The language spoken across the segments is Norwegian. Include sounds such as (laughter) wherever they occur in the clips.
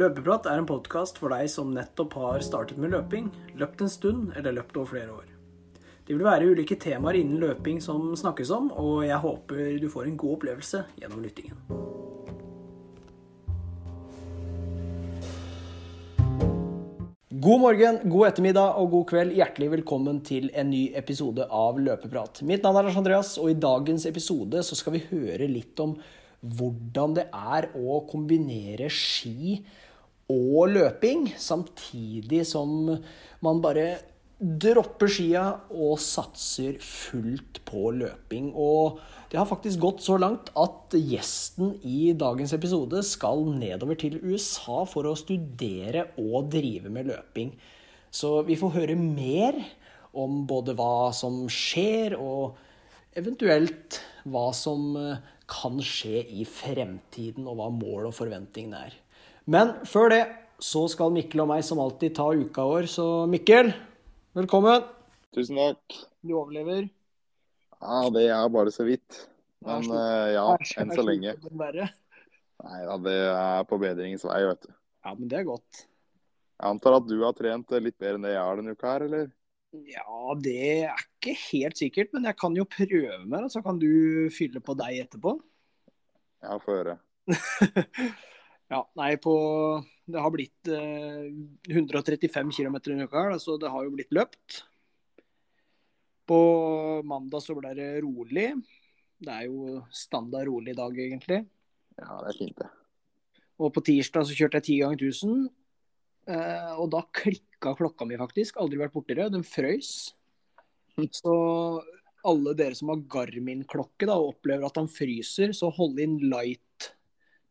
Løpeprat er en podkast for deg som nettopp har startet med løping, løpt en stund eller løpt over flere år. Det vil være ulike temaer innen løping som snakkes om, og jeg håper du får en god opplevelse gjennom lyttingen. God morgen, god ettermiddag og god kveld. Hjertelig velkommen til en ny episode av Løpeprat. Mitt navn er Lars Andreas, og i dagens episode så skal vi høre litt om hvordan det er å kombinere ski og løping, samtidig som man bare dropper skia og satser fullt på løping. Og det har faktisk gått så langt at gjesten i dagens episode skal nedover til USA for å studere og drive med løping. Så vi får høre mer om både hva som skjer, og eventuelt hva som kan skje i fremtiden, og hva mål og forventningene er. Men før det så skal Mikkel og meg som alltid ta uka vår. Så Mikkel, velkommen. Tusen takk. Du overlever. Ja, det er bare så vidt. Men uh, ja, enn så lenge. Nei da, det er på bedringens vei, vet du. Ja, men det er godt. Jeg antar at du har trent litt bedre enn det jeg har denne uka her, eller? Ja, det er ikke helt sikkert, men jeg kan jo prøve meg, så kan du fylle på deg etterpå. Ja, få høre. (laughs) ja, nei, på Det har blitt eh, 135 km i uka, så det har jo blitt løpt. På mandag så ble det rolig. Det er jo standard rolig dag, egentlig. Ja, det er fint, det. Og på tirsdag så kjørte jeg 10 ganger 1000. Eh, og da klikka klokka mi faktisk. Aldri vært borti det. Den frøys. Så alle dere som har Garmin-klokke og opplever at den fryser, så hold inn light.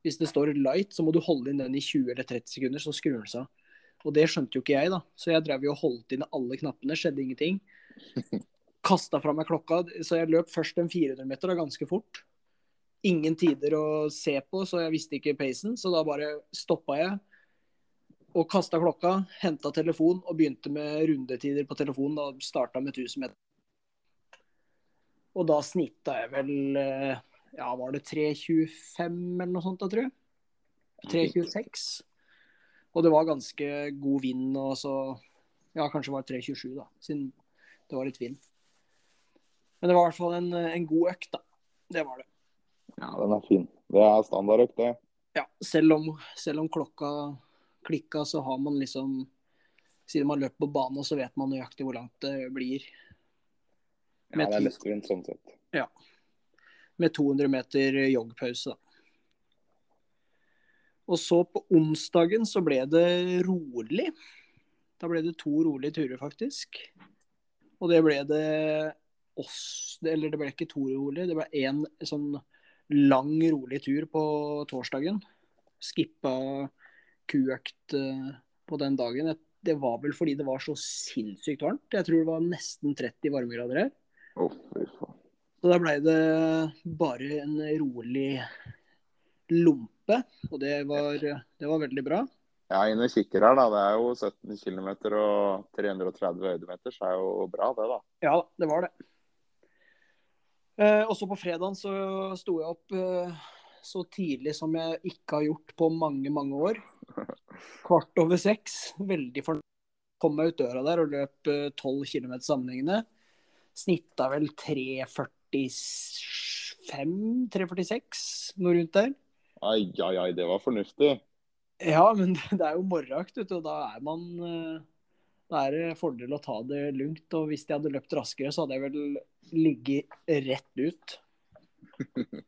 Hvis det står light, så må du holde inn den i 20 eller 30 sekunder, så skrur den seg av. Og det skjønte jo ikke jeg, da. Så jeg drev jo og holdt inn alle knappene, skjedde ingenting. (laughs) Kasta fra meg klokka, så jeg løp først en 400 meter, da, ganske fort. Ingen tider å se på, så jeg visste ikke pacen, så da bare stoppa jeg og kasta klokka, henta telefon og begynte med rundetider på telefonen. Da starta med 1000 meter. Og da snitta jeg vel Ja, var det 3.25 eller noe sånt da, tror jeg? 3.26. Og det var ganske god vind, og så Ja, kanskje det var 3.27, da, siden det var litt vind. Men det var i hvert fall en, en god økt, da. Det var det. Ja, den er fin. Det er standardøkt, det. Ja, selv om, selv om klokka klikka, så har man liksom Siden man løper på bane, så vet man nøyaktig hvor langt det blir. Med ja, det er lettvint sånn sett. Ja. Med 200 meter joggpause. Og så på onsdagen så ble det rolig. Da ble det to rolige turer, faktisk. Og det ble det oss Eller det ble ikke to rolige, det ble én sånn lang, rolig tur på torsdagen. Skippa kuøkt eh, på den dagen. Det var vel fordi det var så sinnssykt varmt. Jeg tror det var nesten 30 varmegrader her. Oh, så da blei det bare en rolig lompe, og det var, det var veldig bra. Ja, inn og kikker her, da. Det er jo 17 km og 330 høydemeter, så er jo bra det, da. Ja, det var det. Eh, også på fredagen så sto jeg opp eh, så tidlig som jeg ikke har gjort på mange, mange år. (laughs) Kvart over seks. Veldig fornøyd. Kom meg ut døra der og løp 12 eh, km sammenhengende. Snitta vel 3.45-3.46, noe rundt der. Ai, ai, ai, det var fornuftig. Ja, men (laughs) det er jo morgenøkt, og da er man eh, Da er det fordel å ta det lugnt. Og hvis jeg hadde løpt raskere, så hadde jeg vel ligget rett ut. (laughs)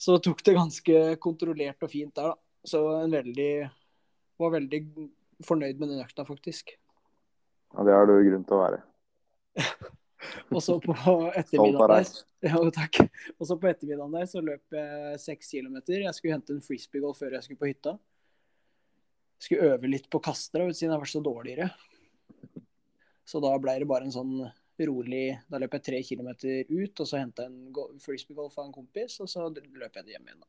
Så tok det ganske kontrollert og fint der, da. Så en veldig Var veldig fornøyd med den økta, faktisk. Ja, det har du grunn til å være. (laughs) og så på (laughs) ettermiddagen der, ja. Og så på ettermiddagen der så løp jeg seks kilometer. Jeg skulle hente en frisbeegolf før jeg skulle på hytta. Jeg skulle øve litt på kastere siden jeg har vært så dårligere. Så da ble det bare en sånn rolig Da løp jeg tre kilometer ut, og så henta jeg en frisbeegolf av en kompis, og så løp jeg det hjem igjen. da.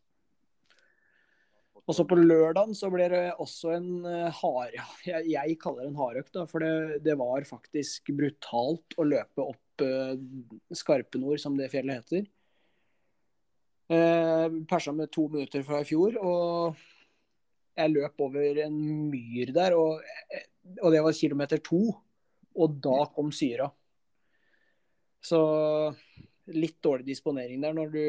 Og så på lørdagen så ble det også en uh, hard... Jeg, jeg, kaller det en hardøkt, for det, det, var faktisk brutalt å løpe opp uh, Skarpenord, som det fjellet heter. Uh, persa med to minutter fra i fjor. Og Jeg løp over en myr der, og, og det var kilometer to. Og da kom syra. Så litt dårlig disponering der når du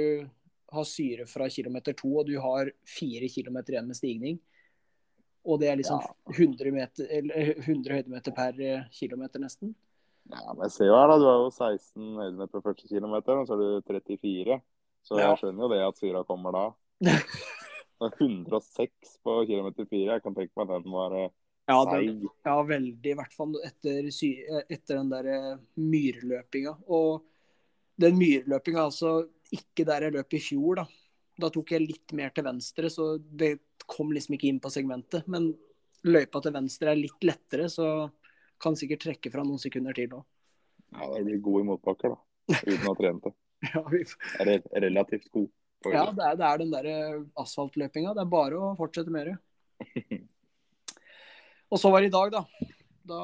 har syre fra kilometer to, og du har fire kilometer igjen med stigning. Og det er liksom ja. 100, meter, 100 høydemeter per eh, kilometer, nesten. Ja, men jeg ser jo her, da. Du har jo 16 høydemeter på første kilometer, og så har du 34. Så ja. jeg skjønner jo det at syra kommer da. (laughs) 106 på kilometer 4. Jeg kan tenke meg at den var eh, ja, seig. ja, veldig. I hvert fall etter, etter den der eh, myrløpinga. Og den myrløpinga, altså ikke der jeg løp i fjor, da. Da tok jeg litt mer til venstre, så det kom liksom ikke inn på segmentet. Men løypa til venstre er litt lettere, så kan sikkert trekke fra noen sekunder til òg. Ja, det blir god i motbakker, da. Uten å ha trent det. ja, vi... Er relativt god. Ja, det er, det er den der asfaltløpinga. Det er bare å fortsette med det. (laughs) Og så var det i dag, da. Da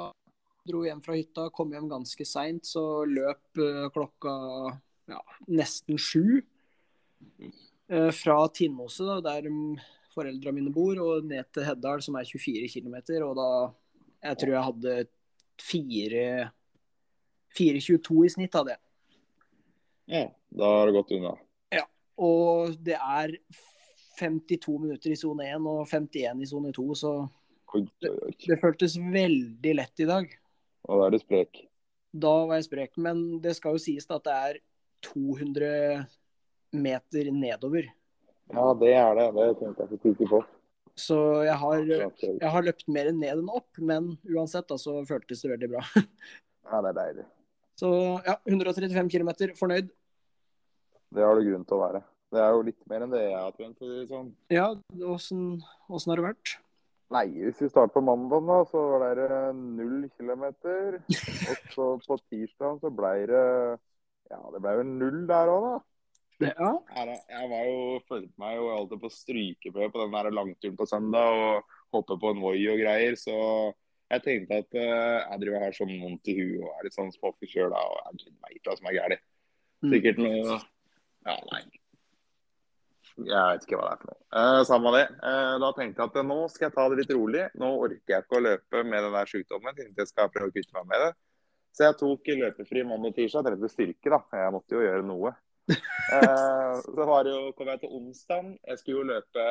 dro hjem fra hytta, kom hjem ganske seint, så løp uh, klokka ja, nesten sju. Uh, fra Tinnmose, der foreldra mine bor, og ned til Heddal, som er 24 km. Og da Jeg tror jeg hadde 4,22 i snitt av det. Ja, da har det gått unna. Ja, og det er 52 minutter i sone 1 og 51 i sone 2, så det, det, føltes veldig lett i dag. Og da er du sprek? Da var jeg sprek, men det skal jo sies at det er 200 meter nedover. Ja, det er det. Det tenkte jeg ikke på. Så jeg har, jeg har, løpt mer ned enn opp, men uansett da, så føltes det veldig bra. (laughs) ja, det er deilig. Så ja, 135 km, fornøyd. Det har du grunn til å være. Det er jo litt mer enn det jeg har trent. Sånn. Ja, åssen har det vært? Nei, hvis vi starter på mandag, da, så var det null kilometer. (laughs) Og så på tirsdag så ble det Ja, det ble vel null der òg, da. Ja. Jeg var jo, følte meg jo alltid på strykeprøve på den der langturen på søndag og hoppe på en Voi og greier. Så jeg tenkte at uh, jeg driver her som vondt i huet og er litt sånn småforkjøla og jeg veit hva som er galt. Mm. Sikkert noe Ja, nei. Jeg vet ikke hva det er for noe. Uh, samme det. Uh, da tenkte jeg at nå skal jeg ta det litt rolig. Nå orker jeg ikke å løpe med den der sykdommen. Tenkte jeg skal prøve å kvitte meg med det. Så jeg tok løpefri mandag og tirsdag. Trente styrke, da. Jeg måtte jo gjøre noe (laughs) eh, så var det jo, kom jeg til onsdag. Jeg skulle jo løpe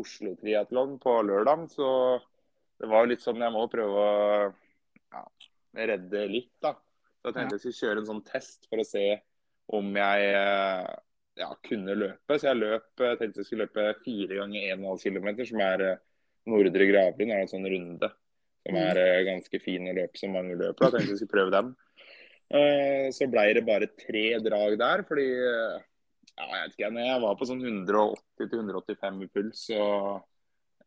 Oslo Triatlon på lørdag, så det var jo litt sånn jeg må prøve å ja, redde litt, da. Så jeg tenkte jeg skulle kjøre en sånn test for å se om jeg eh, ja, kunne løpe. Så jeg løp, tenkte jeg skulle løpe fire ganger 1,5 km, som er eh, Nordre Gravlund. er en sånn runde som er mm. eh, ganske fin å løpe som mange løper. Da tenkte jeg skulle prøve den. Eh, så ble det bare tre drag der, fordi eh, ja, jeg vet ikke, jeg var på sånn 180-185 i puls, så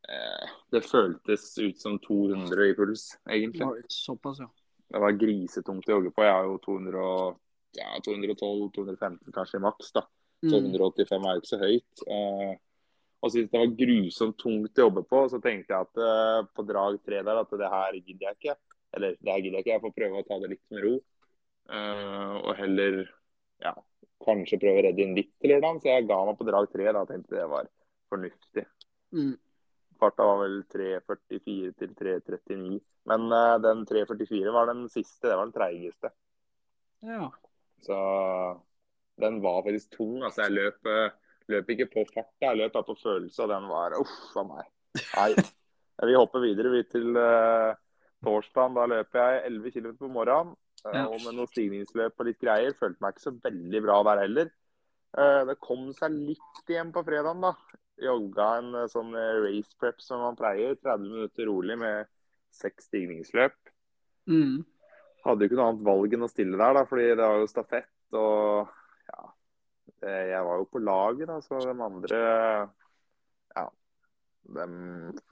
eh, det føltes ut som 200 i puls, egentlig. Såpass, ja. Det var grisetungt å jogge på. Jeg har jo 200, ja, 212-215 kanskje maks. da. Så 185 mm. er jo ikke så høyt. Eh, og syntes det var grusomt tungt å jobbe på. Så tenkte jeg at uh, på drag tre der at det her gidder jeg ikke. Eller det her gidder jeg ikke, jeg får prøve å ta det litt med ro. Uh, og heller ja, kanskje prøve å redde inn litt til lørdag. Så jeg ga meg på drag tre. Da tenkte jeg det var fornuftig. Mm. Farta var vel 3.44 til 3.39. Men uh, den 3.44 var den siste. Det var den treigeste. Ja. Så den var faktisk tung. Altså, jeg løp, løp ikke på fart, jeg løp på følelse, og den var uff a meg. Nei. (laughs) Vi hopper videre vi til uh, torsdag. Da løper jeg 11 km på morgenen. Ja. Og med noen stigningsløp og litt greier. Følte meg ikke så veldig bra der heller. Uh, det kom seg litt igjen på fredagen, da. Jogga en uh, sånn eh, race prep som man pleier. 30 minutter rolig med seks stigningsløp. Mm. Hadde jo ikke noe annet valg enn å stille der, da, fordi det var jo stafett. Og jeg var jo på laget, da, så de andre Ja, de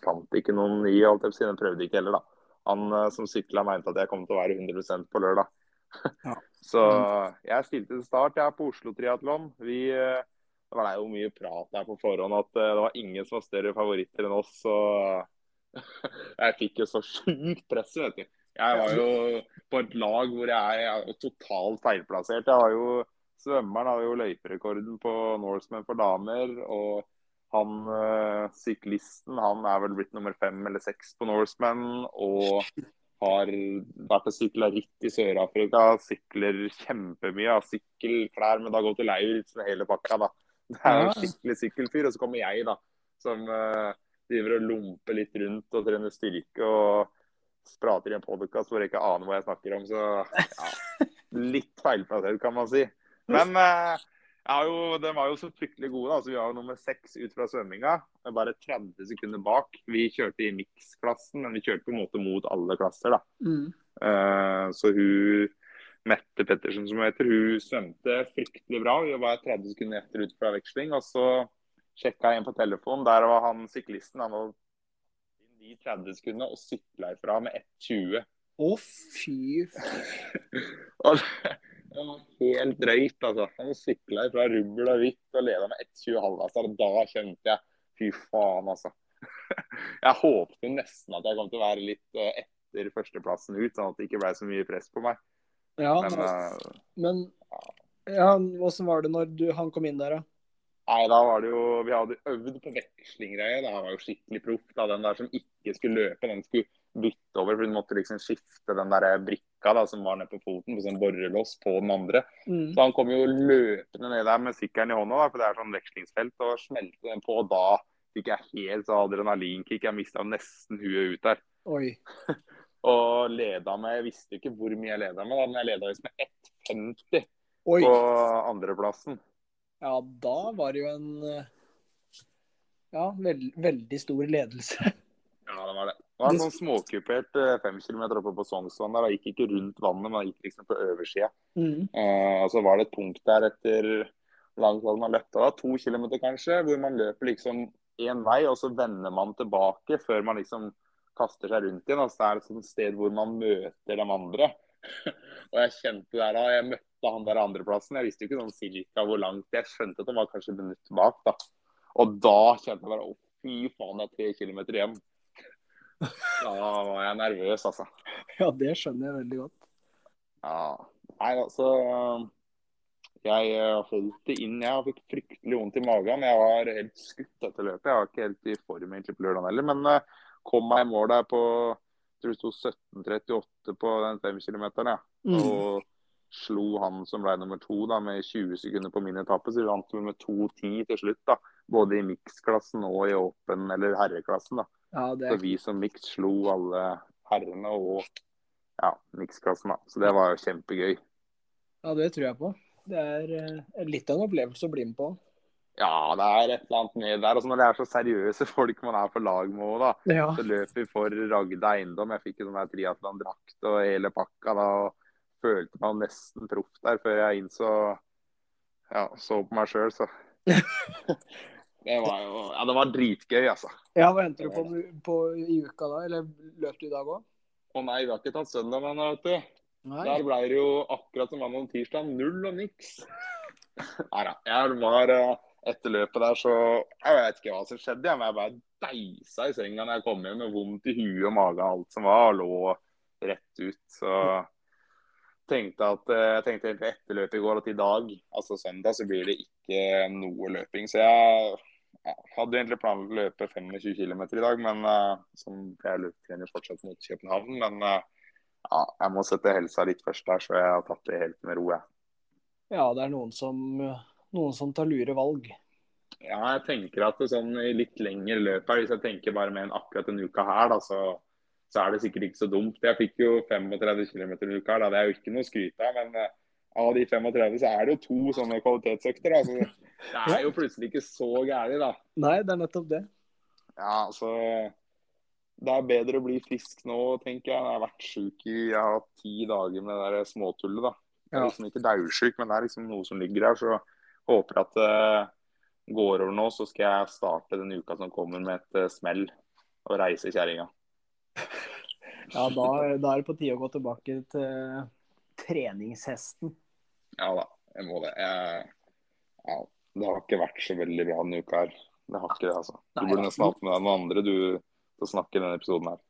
fant ikke noen i, alt jeg. De prøvde ikke heller, da. Han eh, som sykla, mente at jeg kom til å være 100% på lørdag. Ja. (laughs) Så jeg stilte til start jeg er på Oslo Triatlon. Vi, eh, det var jo mye prat der på forhånd at eh, det var ingen som var større favoritter enn oss. Så (laughs) jeg fikk jo så sjukt press, vet du. Jeg var jo på et lag hvor jeg er totalt feilplassert. Jeg var jo Svømmeren hadde jo løyperekorden på Norseman for damer. og Han øh, syklisten han er vel blitt nummer fem eller seks på Norseman. Og har vært og sykla ritt i Sør-Afrika. Sykler kjempemye. Har sykkelklær med Dag Otto Lauritzen hele pakka. da. Det er jo skikkelig sykkelfyr. Og så kommer jeg, da, som øh, driver og lomper litt rundt og trener styrke. og prater i en podkast hvor jeg ikke aner hva jeg snakker om. Så ja, litt feilplassert, kan man si. Men eh, jo, de var jo så fryktelig gode. da, så Vi var jo nummer seks ut fra svømminga. Bare 30 sekunder bak. Vi kjørte i mix-klassen, men vi kjørte på en måte mot alle klasser. da. Mm. Uh, så hun Mette Pettersen, som hun heter, hun svømte fryktelig bra. Vi var 30 sekunder etter ut fra veksling. Og så sjekka jeg inn på telefonen. Der var han syklisten. Han var de 30 sekundene og sykla ifra med 1,20. Å, fy f- (laughs) Og det var helt drøyt, altså. Han sykla fra rubbel og hvitt og leda med 1,20 altså. Da kjente jeg fy faen, altså. (laughs) Jeg håpte nesten at jeg kom til å være litt eh, etter førsteplassen ut, sånn at det ikke ble så mye press på meg. Ja, Men men ja, åssen var det når du, han kom inn der, da? Nei, da var det jo Vi hadde øvd på vekslinggreier. Da var jo skikkelig proff. da, Den der som ikke skulle løpe, den skulle bytte over. For hun måtte liksom skifte den der brikka da, som var nede på foten, på sånn borrelås på den andre. Mm. Så han kom jo løpende ned der med sykkelen i hånda, da, for det er sånn vekslingsfelt, og smelte den på. Og da fikk jeg helt så adrenalinkick. Jeg mista nesten huet ut der. Oi. (laughs) Og leda med Jeg visste ikke hvor mye jeg leda med, da, men jeg leda visst med 1,50 på andreplassen. Ja, da var det jo en eh, ja, veld, veldig stor ledelse. (laughs) Ja, det var det. Det var en sånn småkupert eh, fem kilometer oppe på Sognsvann. der, og gikk ikke rundt vannet, men gikk liksom på oversida. Mm. Eh, og så var det et punkt der etter langt man løpte, da, to kilometer kanskje, hvor man løper liksom én vei, og så vender man tilbake før man liksom kaster seg rundt igjen. Altså, det er et sånt sted hvor man møter de andre. (laughs) og jeg kjente der da, jeg møtte han der andreplassen. Jeg visste jo ikke sånn cirka hvor langt. Jeg skjønte at det var kanskje et minutt bak. da. Og da kjente jeg bare å fy faen, det er tre kilometer hjem. Da var jeg nervøs, altså. (laughs) Ja, det skjønner jeg veldig godt. Ja. Nei, altså Jeg eh, holdt det inn. Jeg fikk fryktelig vondt i magen. Jeg var helt skutt etter løpet. Jeg var ikke helt i form egentlig på lørdag heller. Men eh, kom meg i mål der på jeg tror det sto 17.38 på den 5 km. Ja. Mm. Og slo han som ble nummer to da, med 20 sekunder på min etappe. Så vi vant med 2.10 til slutt. da. Både i mix-klassen og i åpen- eller herreklassen. da. Ja, det Så vi som mix slo alle herrene og ja, mix-klassen. da. Så det var jo kjempegøy. ja, det tror jeg på. Det er eh, litt av en opplevelse å bli med på. Ja, det er et eller annet med der. Altså Når det er så seriøse folk man er på lag med òg, da. Ja. Så løper vi for Ragde Eiendom. Jeg fikk jo sånn triatlondrakt og hele pakka da. og Følte meg nesten proff der før jeg innså Ja, så på meg sjøl, så. (laughs) Det var jo Ja, det var dritgøy, altså. ja, hva endte du på, på i uka da? Eller løp du i dag òg? Å nei, vi har ikke tatt søndag ennå, vet du. Nei. Der ble det jo akkurat som mandag og tirsdag, null og niks. (laughs) Nei da. Jeg var eh, etter løpet der, så Jeg vet ikke hva som skjedde, jeg, men jeg bare deisa i senga når jeg kom hjem med vondt i huet og magen og alt som var, og lå rett ut. Så tenkte at eh, jeg tenkte egentlig etter løpet i går at i dag, altså søndag, så blir det ikke noe løping. Så jeg hadde egentlig planlagt å løpe 25 km i dag, men uh, som jeg løpetrener fortsatt mot København. Men uh, ja, jeg må sette helsa litt først der, så jeg har tatt det helt med ro. Jeg. Ja, det er noen som, noen som tar lure valg. Ja, jeg tenker at det sånn i litt lengre løp her, hvis jeg tenker bare med en akkurat en uka her, da, så, så er det sikkert ikke så dumt. Jeg fikk jo 35 km en uke her, da. det er jo ikke noe å skryte av. Men eh, av de 35 så er det jo to sånne kvalitetsøkter. Da. Det er jo plutselig ikke så gærent, da. Nei, det er nettopp det. Ja, altså det er bedre å bli frisk nå, tenker jeg. Jeg har vært sjuk i jeg har hatt ti dager med det der småtullet. da. Jeg er liksom ikke daudsjuk, men det er liksom noe som ligger her. Så håper at det går over nå, så skal jeg starte den uka som kommer med et eh, smell og reise kjerringa. Ja, da, da er det på tide å gå tilbake til treningshesten. Ja da, jeg må det. Jeg, ja, det har ikke vært så veldig bra denne uka her. Det har ikke det, altså. Du Nei, burde ja. nesten hatt med deg noen andre du til å snakke i denne episoden her.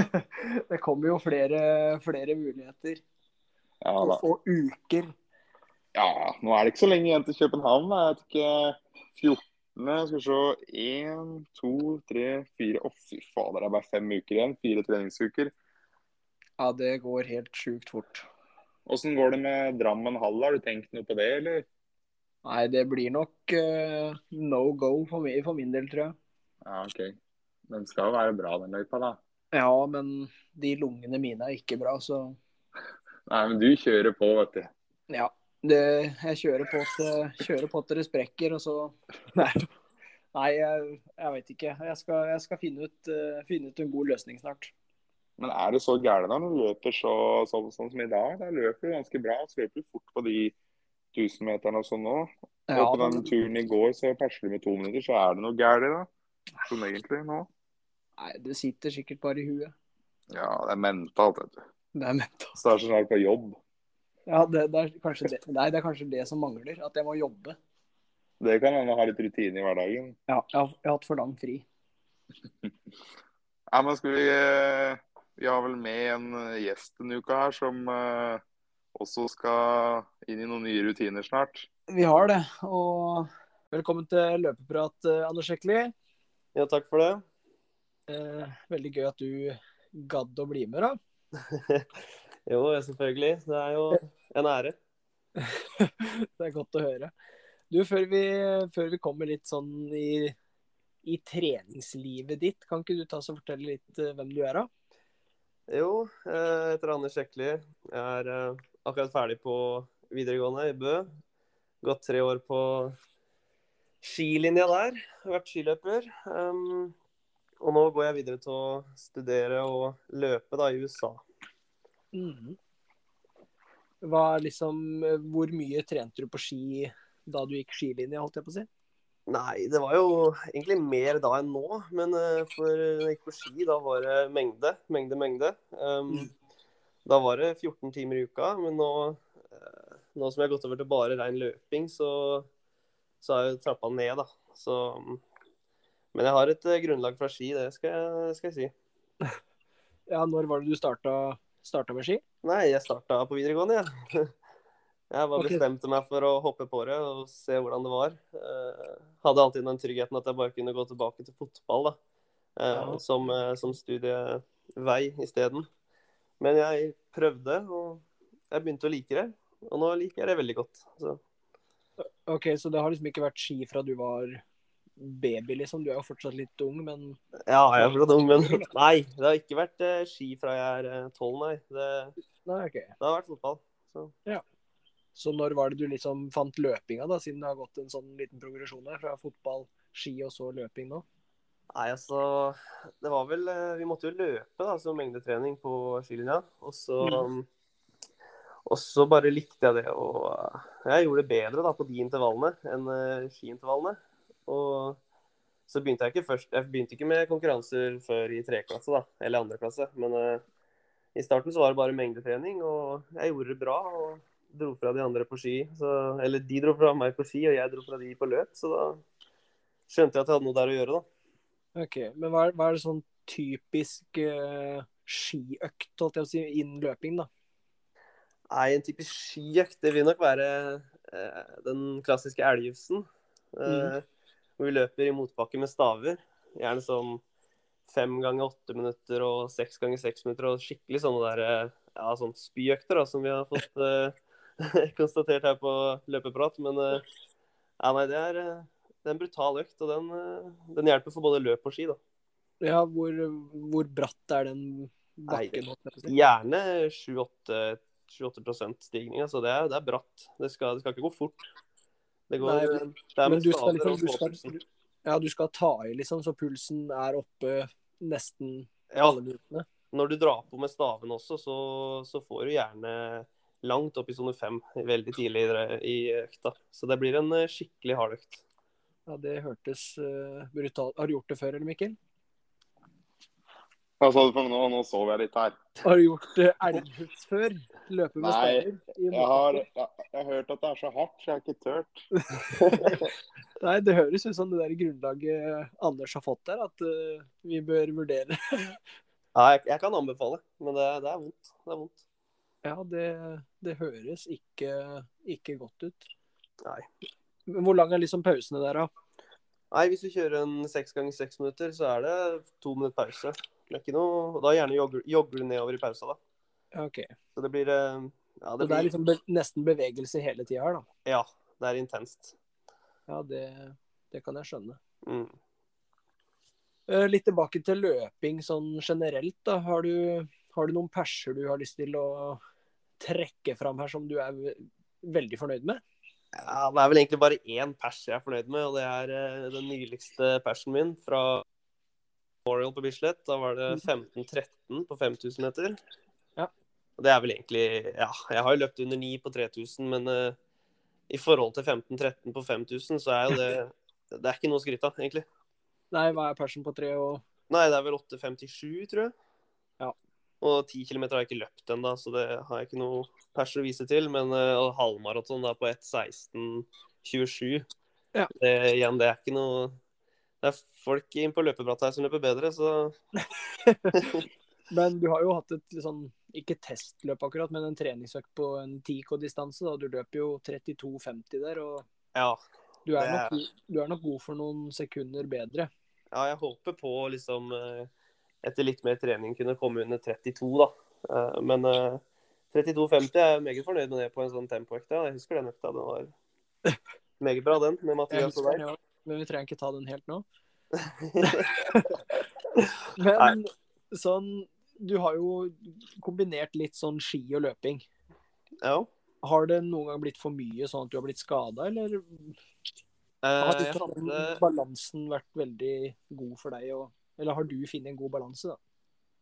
(laughs) Det kommer jo flere, flere muligheter Ja da. og uker. Ja, nå er det ikke så lenge igjen til København. Jeg vet ikke 14. jeg skal vi se Én, to, tre, fire Å, fy fader, det er bare fem uker igjen. Fire treningsuker. Ja, det går helt sjukt fort. Åssen går det med Drammen hall? Har du tenkt noe på det, eller? Nei, det blir nok uh, no go for, mi- for min del, tror jeg. Ja, OK. Den skal jo være bra, den løypa, da. Ja, men de lungene mine er ikke bra, så Nei, men du kjører på, vet du. ja. Det, jeg kjører på, til, kjører på til det sprekker, og så Nei, nei jeg, jeg vet ikke. Jeg skal, jeg skal finne, ut, uh, finne ut en god løsning snart. Men er det så gærent når du løper så, sånn, sånn som i dag? Da løper du ganske bra. Så løper du fort på de 1000-meterne og sånn nå. Ja, på den turen i går så persler du med to minutter, så er det noe gærent da? Sånn egentlig nå? Nei, det sitter sikkert bare i huet. Ja, det er mentalt, vet du. Det er mentalt. Så det er sånn at du har jobb. Ja, det, det, er det. Nei, det er kanskje det som mangler. At jeg må jobbe. Det kan hende ha litt rutine i hverdagen. Ja, jeg har, jeg har hatt for lang fri. (laughs) Nei, men skal vi eh, Vi har vel med en eh, gjest denne uka her som eh, også skal inn i noen nye rutiner snart. Vi har det. Og velkommen til løpeprat, eh, Anders Hekli. Ja, takk for det. Eh, veldig gøy at du gadd å bli med, da. (laughs) Jo, selvfølgelig. Det er jo en ære. (laughs) det er godt å høre. Du, før vi, før vi kommer litt sånn i, i treningslivet ditt, kan ikke du ta og fortelle litt eh, hvem du er, da? Jo, eh, jeg heter Anders Hekli. Jeg er akkurat ferdig på videregående i Bø. Gått tre år på skilinja der. Vært skiløper. Um, og nå går jeg videre til å studere og løpe da i USA. Mm. Liksom, hvor mye trente du på ski da du gikk skilinje, holdt jeg på å si? Nei, det var jo egentlig mer da enn nå. Men uh, for når jeg gikk på ski, da var det mengde, mengde, mengde. Um, Da var det 14 timer i uka. Men nå, eh, nå som jeg har gått over til bare rein løping, så, så har jeg trappa ned, da. Så Men jeg har et eh, grunnlag fra ski, det skal jeg, skal jeg si. (laughs) Ja, når var det du starta, starta med ski? Nei, jeg starta på videregående, jeg. (laughs) Jeg bare okay. bestemte meg for å hoppe på det og se hvordan det var. Eh, hadde alltid den tryggheten at jeg bare kunne gå tilbake til fotball da. Eh, Ja. som, eh, som studievei isteden. Men jeg prøvde, og jeg begynte å like det. Og nå liker jeg det veldig godt. Så. Ok, Så det har liksom ikke vært ski fra du var baby, liksom? Du er jo fortsatt litt ung, men Ja, jeg er fortsatt ung, men (laughs) nei. Det har ikke vært eh, ski fra jeg er tolv, nei. Det, Nei, okay. det har vært fotball. Så. Så når var det du liksom fant løpinga, da, siden det har gått en sånn liten progresjon her? Fra fotball, ski og så løping nå? Nei, altså Det var vel eh, Vi måtte jo løpe da, som mengdetrening på skilinja. Og så Mm. Og så bare likte jeg det. Og eh, jeg gjorde det bedre da på de intervallene enn eh, skiintervallene. Og så begynte jeg ikke først Jeg begynte ikke med konkurranser før i tredje klasse, da. Eller andre klasse. Men uh, i starten så var det bare mengdetrening, og jeg gjorde det bra. Og dro fra de andre på ski. Så, eller de dro fra meg på ski, og jeg dro fra de på løp. Så da skjønte jeg at jeg hadde noe der å gjøre, da. Ok, Men hva er, hva er det sånn typisk uh, skiøkt, holdt jeg på å si, innen løping, da? Nei, en typisk skiøkt det vil nok være uh, den klassiske elgjufsen. mm. Hvor vi løper i motbakke med staver. Gjerne sånn fem ganger åtte minutter og seks ganger seks minutter. Og skikkelig sånne der, eh, ja, sånn spyøkter da, som vi har fått eh, (laughs) konstatert her på løpeprat. Men eh, ja, nei, det er, eh, det er en brutal økt, og den, eh, den hjelper for både løp og ski. da. Ja, hvor, hvor bratt er den bakken? si? Gjerne 7-8 stigning. Altså det, er, det er bratt. Det skal, det skal ikke gå fort. Det går, Nei, det er Men du skal, liksom, du, skal, ja, du skal ta i, liksom, så pulsen er oppe nesten Ja, alle minuttene? når du drar på med staven også, så, så får du gjerne langt opp i sone fem veldig tidlig i- i økta. Så det blir en eh, skikkelig hard økt. Ja, det hørtes uh, brutalt Har du gjort det før, eller Mikkel? Hva sa du for noe? Nå sov jeg litt her. Har du gjort uh, elghus før? Løpe med Nei, staver? i Jeg har, jeg, jeg har hørt at det er så hardt, så jeg har ikke turt. (laughs) Nei, det høres ut som det der grunnlaget Anders har fått der, at uh, vi bør vurdere. (laughs) Ja, jeg, jeg kan anbefale, men det, det er vondt. Det er vondt. Ja, det, det høres ikke, ikke godt ut. Nei. Hvor lang er liksom pausene der, da? Nei, hvis du kjører en seks ganger seks minutter, så er det to minutter pause. Det er ikke noe, Da gjerne jogger, du nedover i pausa, da. OK. Så det blir eh, Ja, det det er liksom be nesten bevegelse hele tida her, da. Ja, det er intenst. Ja, det, det kan jeg skjønne. Mm. Eh, Litt tilbake til løping sånn generelt. da. Har du, har du noen perser du har lyst til å trekke fram her som du er veldig fornøyd med? Ja, det er vel egentlig bare én pers jeg er fornøyd med, og det er eh, den nyligste persen min fra Memorial på Bislett. Da var det 15-13 på 5000 meter. Ja. Og det er vel egentlig Ja, jeg har jo løpt under 9 på 3000, men uh, i forhold til 15-13 på 5000, så er jo det Det er ikke noe å skryte av, egentlig. Nei, hva er persen på tre og Nei, det er vel 8,57, tror jeg. Og ti km har jeg ikke løpt ennå, så det har jeg ikke noe pers å vise til. Men uh, halvmaraton da på 1,16,27 Ja. det, Igjen, det er ikke noe Det er folk inn på løpebratta her som løper bedre, så (laughs) Men du har jo hatt et sånn, ikke testløp akkurat, men en treningsøkt på en 10K-distanse. da. Du løper jo 32,50 der, og ja. du er- nok, du er nok god for noen sekunder bedre. ja, jeg håper på liksom eh, etter litt mer trening kunne komme under 32, da. Eh, men eh, 32,50 er jeg meget fornøyd med det på en sånn tempoøkt. Jeg husker den økta. Den var (laughs) meget bra, den, med Mathias og deg. Men vi trenger ikke ta den helt nå. (laughs) Nei. Men sånn Du har jo kombinert litt sånn ski og løping. Ja. Har det noen gang blitt for mye, sånn at du har blitt skada, eller Eh, har hadde balansen vært veldig god for deg? Og, eller har du funnet en god balanse, da?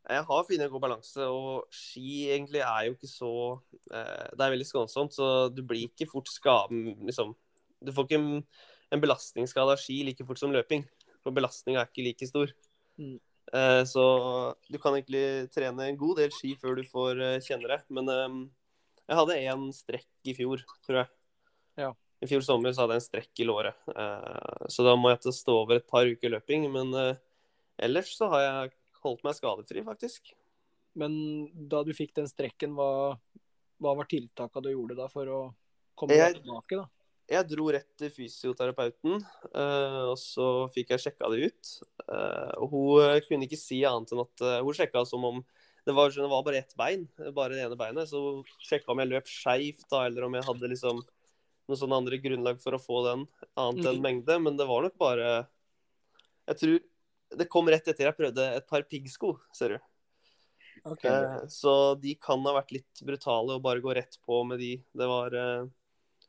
Jeg har funnet en god balanse, og ski egentlig er jo ikke så eh, Det er veldig skånsomt, så du blir ikke fort skaden, liksom. Du får ikke en, en belastningsskade av ski like fort som løping, for belastninga er ikke like stor. Mm. Eh, så du kan egentlig trene en god del ski før du får eh, kjenne det. Men jeg hadde én strekk i fjor, tror jeg. Ja. I fjor sommer så hadde jeg en strekk i låret, eh, så da må jeg til å stå over et par uker løping. Men ellers så har jeg holdt meg skadefri, faktisk. Men da du fikk den strekken, hva, hva var tiltaka du gjorde da for å komme Jeg- tilbake? da? Jeg dro rett til fysioterapeuten, eh, og så fikk jeg sjekka det ut. Eh, og hun eh, kunne ikke si annet enn at hun sjekka som om det var, det var bare ett bein, bare det ene beinet. Så hun sjekka om jeg løp skeivt, eller om jeg hadde liksom noen sånne andre grunnlag for å få den, annet enn Mhm. mengde. Men det var nok bare Jeg tror det kom rett etter jeg prøvde et par piggsko, ser du. Okay. Eh, Så de kan ha vært litt brutale og bare gå rett på med de. Det var eh,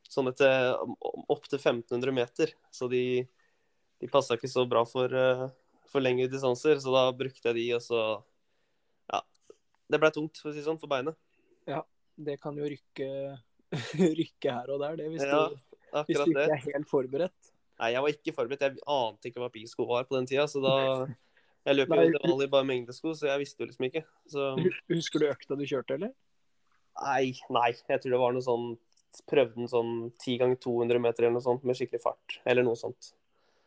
sånn etter opptil 1500 meter, så de, de passa ikke så bra for, eh, for lengre distanser. Så da brukte jeg de, og så Ja. Det ble tungt, for å si sånn, for beinet. Det kan jo rykke, (laughs) rykke her og der, det, hvis, Ja, du, hvis du ikke det. er helt forberedt. Nei, jeg var ikke forberedt. Jeg ante ikke hva piggsko var på den tida, så da Jeg løp jo til vanlig bare mengdesko, så jeg visste jo liksom ikke. Så Husker du økta du kjørte, eller? Nei, nei. Jeg tror det var noe sånn Prøvde den sånn 10 ganger 200 meter eller noe sånt med skikkelig fart. Eller noe sånt.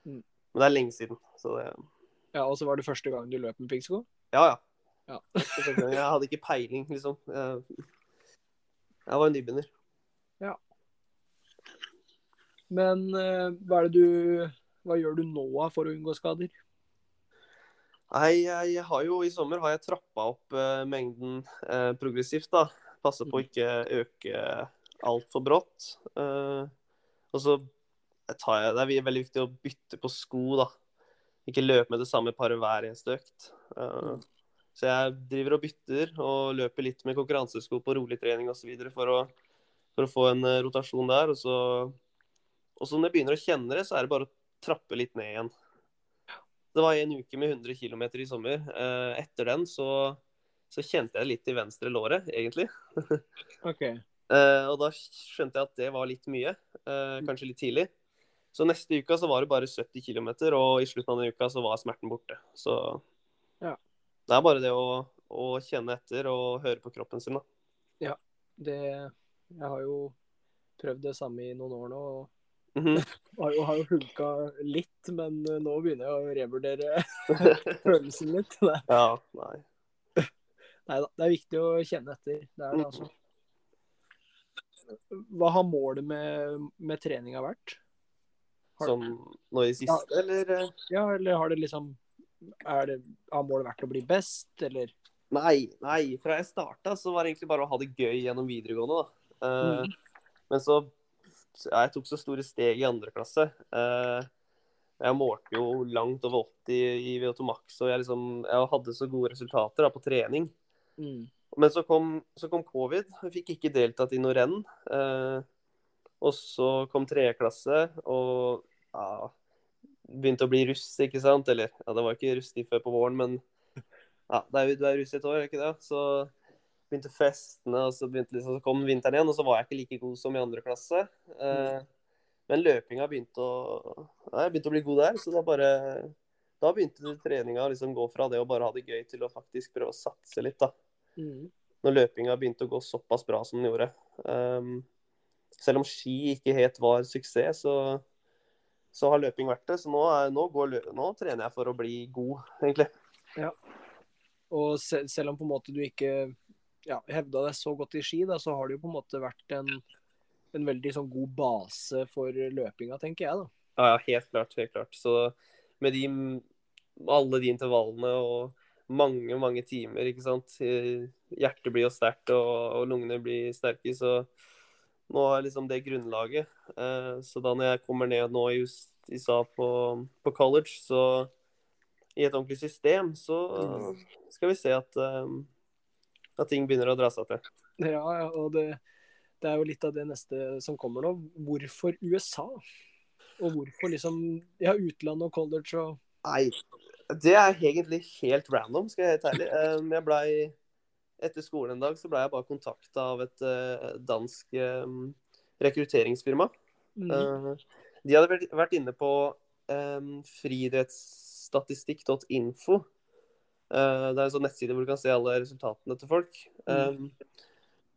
Mm. Men det er lenge siden. Så det Ja, Og så var det første gang du løp med piggsko? Ja, ja. Ja. Jeg hadde ikke peiling, liksom. Jeg, jeg var nybegynner. Men eh, hva du Hva gjør du nå for å unngå skader? Nei, jeg har jo i sommer har jeg trappa opp uh, mengden uh, progressivt, da. Passe på å ikke øke altfor brått. Uh, og så tar jeg Det er veldig viktig å bytte på sko, da. Ikke løpe med det samme paret hver eneste økt. Eh, så jeg driver og bytter og løper litt med konkurransesko på rolig trening osv. For, å, for å få en rotasjon der. Og så, og så når jeg begynner å kjenne det, så er det bare å trappe litt ned igjen. Det var en uke med 100 km i sommer. Eh, etter den så, så kjente jeg litt i venstre låret, egentlig. (laughs) Okay. Eh, og da skjønte jeg at det var litt mye. eh, kanskje litt tidlig. Så neste uka så var det bare 70 km, og i slutten av den uka så var smerten borte. Så Ja. det er bare det å, å kjenne etter og høre på kroppen sin, da. Det Jeg har jo prøvd det samme i noen år nå. og Mhm. (laughs) har jo, har jo hulka litt, men eh, nå begynner jeg å revurdere (laughs) følelsen litt. (laughs) Nei ja, nei. da, det er viktig å kjenne etter. Det er det, altså. Hva har målet med, med treninga vært? Har- Som nå i siste, siste, eller? eh? Ja, eller har det liksom det, Har målet vært å bli best, eller? Nei, nei. Fra jeg starta, så var det egentlig bare å ha det gøy gjennom videregående, da. Mm. Mhm. Men så ja, Jeg tok så store steg i andre klasse. Eh, jeg målte jo langt over 80 i VO2 Max, og jeg, liksom, jeg hadde så gode resultater da, på trening. Mm. Men så kom, så kom covid. Jeg fikk ikke deltatt i noe renn. Eh, og så kom tredje klasse, og ja, begynte å bli russ, ikke sant? Eller ja, det var ikke rustig før på våren, men ja, er, du er russ i et år, er ikke det? Så begynte festene, og så, begynte liksom, så kom vinteren igjen, og så var jeg ikke like god som i andre klasse. Eh, men løpinga begynte å Jeg begynte å bli god der, så da bare Da begynte treninga å liksom gå fra det å bare ha det gøy til å faktisk prøve å satse litt, da Mm. når løpinga begynte å gå såpass bra som den gjorde. Um, selv om ski ikke helt var suksess, så, så har løping vært det. Så nå, er, nå, går, nå trener jeg for å bli god, egentlig. Ja. Og se, selv om på en måte du ikke ja, hevda deg så godt i ski, da, så har det jo på en måte vært en, en veldig sånn god base for løpinga, tenker jeg. da. Ja, ja, helt klart. Helt klart. Så med de, alle de intervallene og mange, mange timer, ikke sant. Hjertet blir jo sterkt, og, og lungene blir sterke, så nå er liksom det grunnlaget. Eh, så da når jeg kommer ned nå i USA på, på college, så i et ordentlig system, så skal vi se at, eh, at ting begynner å dra seg til. Ja, og det, det er jo litt av det neste som kommer nå. Hvorfor USA? Og hvorfor liksom Ja, utland og college og Nei, det er egentlig helt random, skal jeg helt ærlig. Um, Jeg blei Etter skolen en dag så blei jeg bare kontakta av et eh, dansk um, rekrutteringsfirma. mm. De hadde vært- vært inne på um, friidrettsstatistikk.info. Eh, det er en sånn nettside hvor du kan se alle resultatene til folk. Um,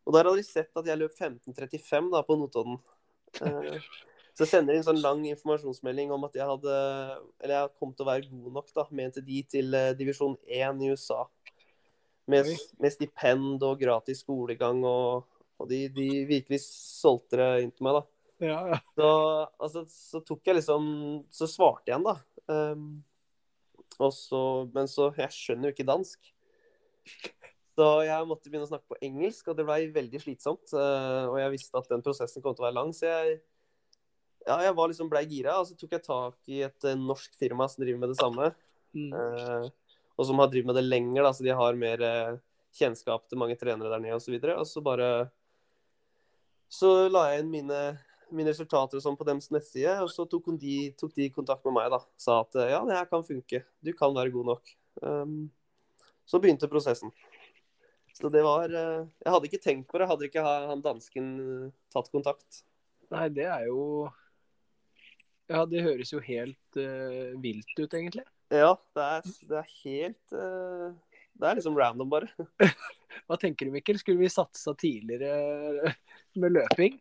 og der hadde de sett at jeg løp 15.35 da, på Notodden. Uh, så jeg sender inn sånn lang informasjonsmelding om at jeg hadde Eller jeg kom til å være god nok, da, mente de, til uh, divisjon 1 i USA. Med, med stipend og gratis skolegang og, og de, de virkelig solgte det inn til meg, da. Ja, ja. Så, altså, så tok jeg liksom Så svarte jeg igjen, da. Um, så, men så Jeg skjønner jo ikke dansk. Så jeg måtte begynne å snakke på engelsk, og det ble veldig slitsomt. eh, og jeg visste at den prosessen kom til å være lang, så jeg ja, jeg var liksom blei gira. Og så tok jeg tak i et eh, norsk firma som driver med det samme. Mm. eh, og som har drevet med det lenger, da, så de har mer eh, kjennskap til mange trenere der nede osv. Og, så og så bare Så la jeg inn mine, mine resultater og sånn på deres nettside, og så tok, de, tok de kontakt med meg da. Sa at eh, ja, det her kan funke. Du kan være god nok. Um, så begynte prosessen. Så det var eh, Jeg hadde ikke tenkt på det, hadde ikke ha- han dansken eh, tatt kontakt. Nei, det er jo Ja, det høres jo helt uh, vilt ut, egentlig. Ja, det er, det er helt uh, Det er liksom random, bare. (laughs) Hva tenker du, Mikkel? Skulle vi satsa tidligere med løping?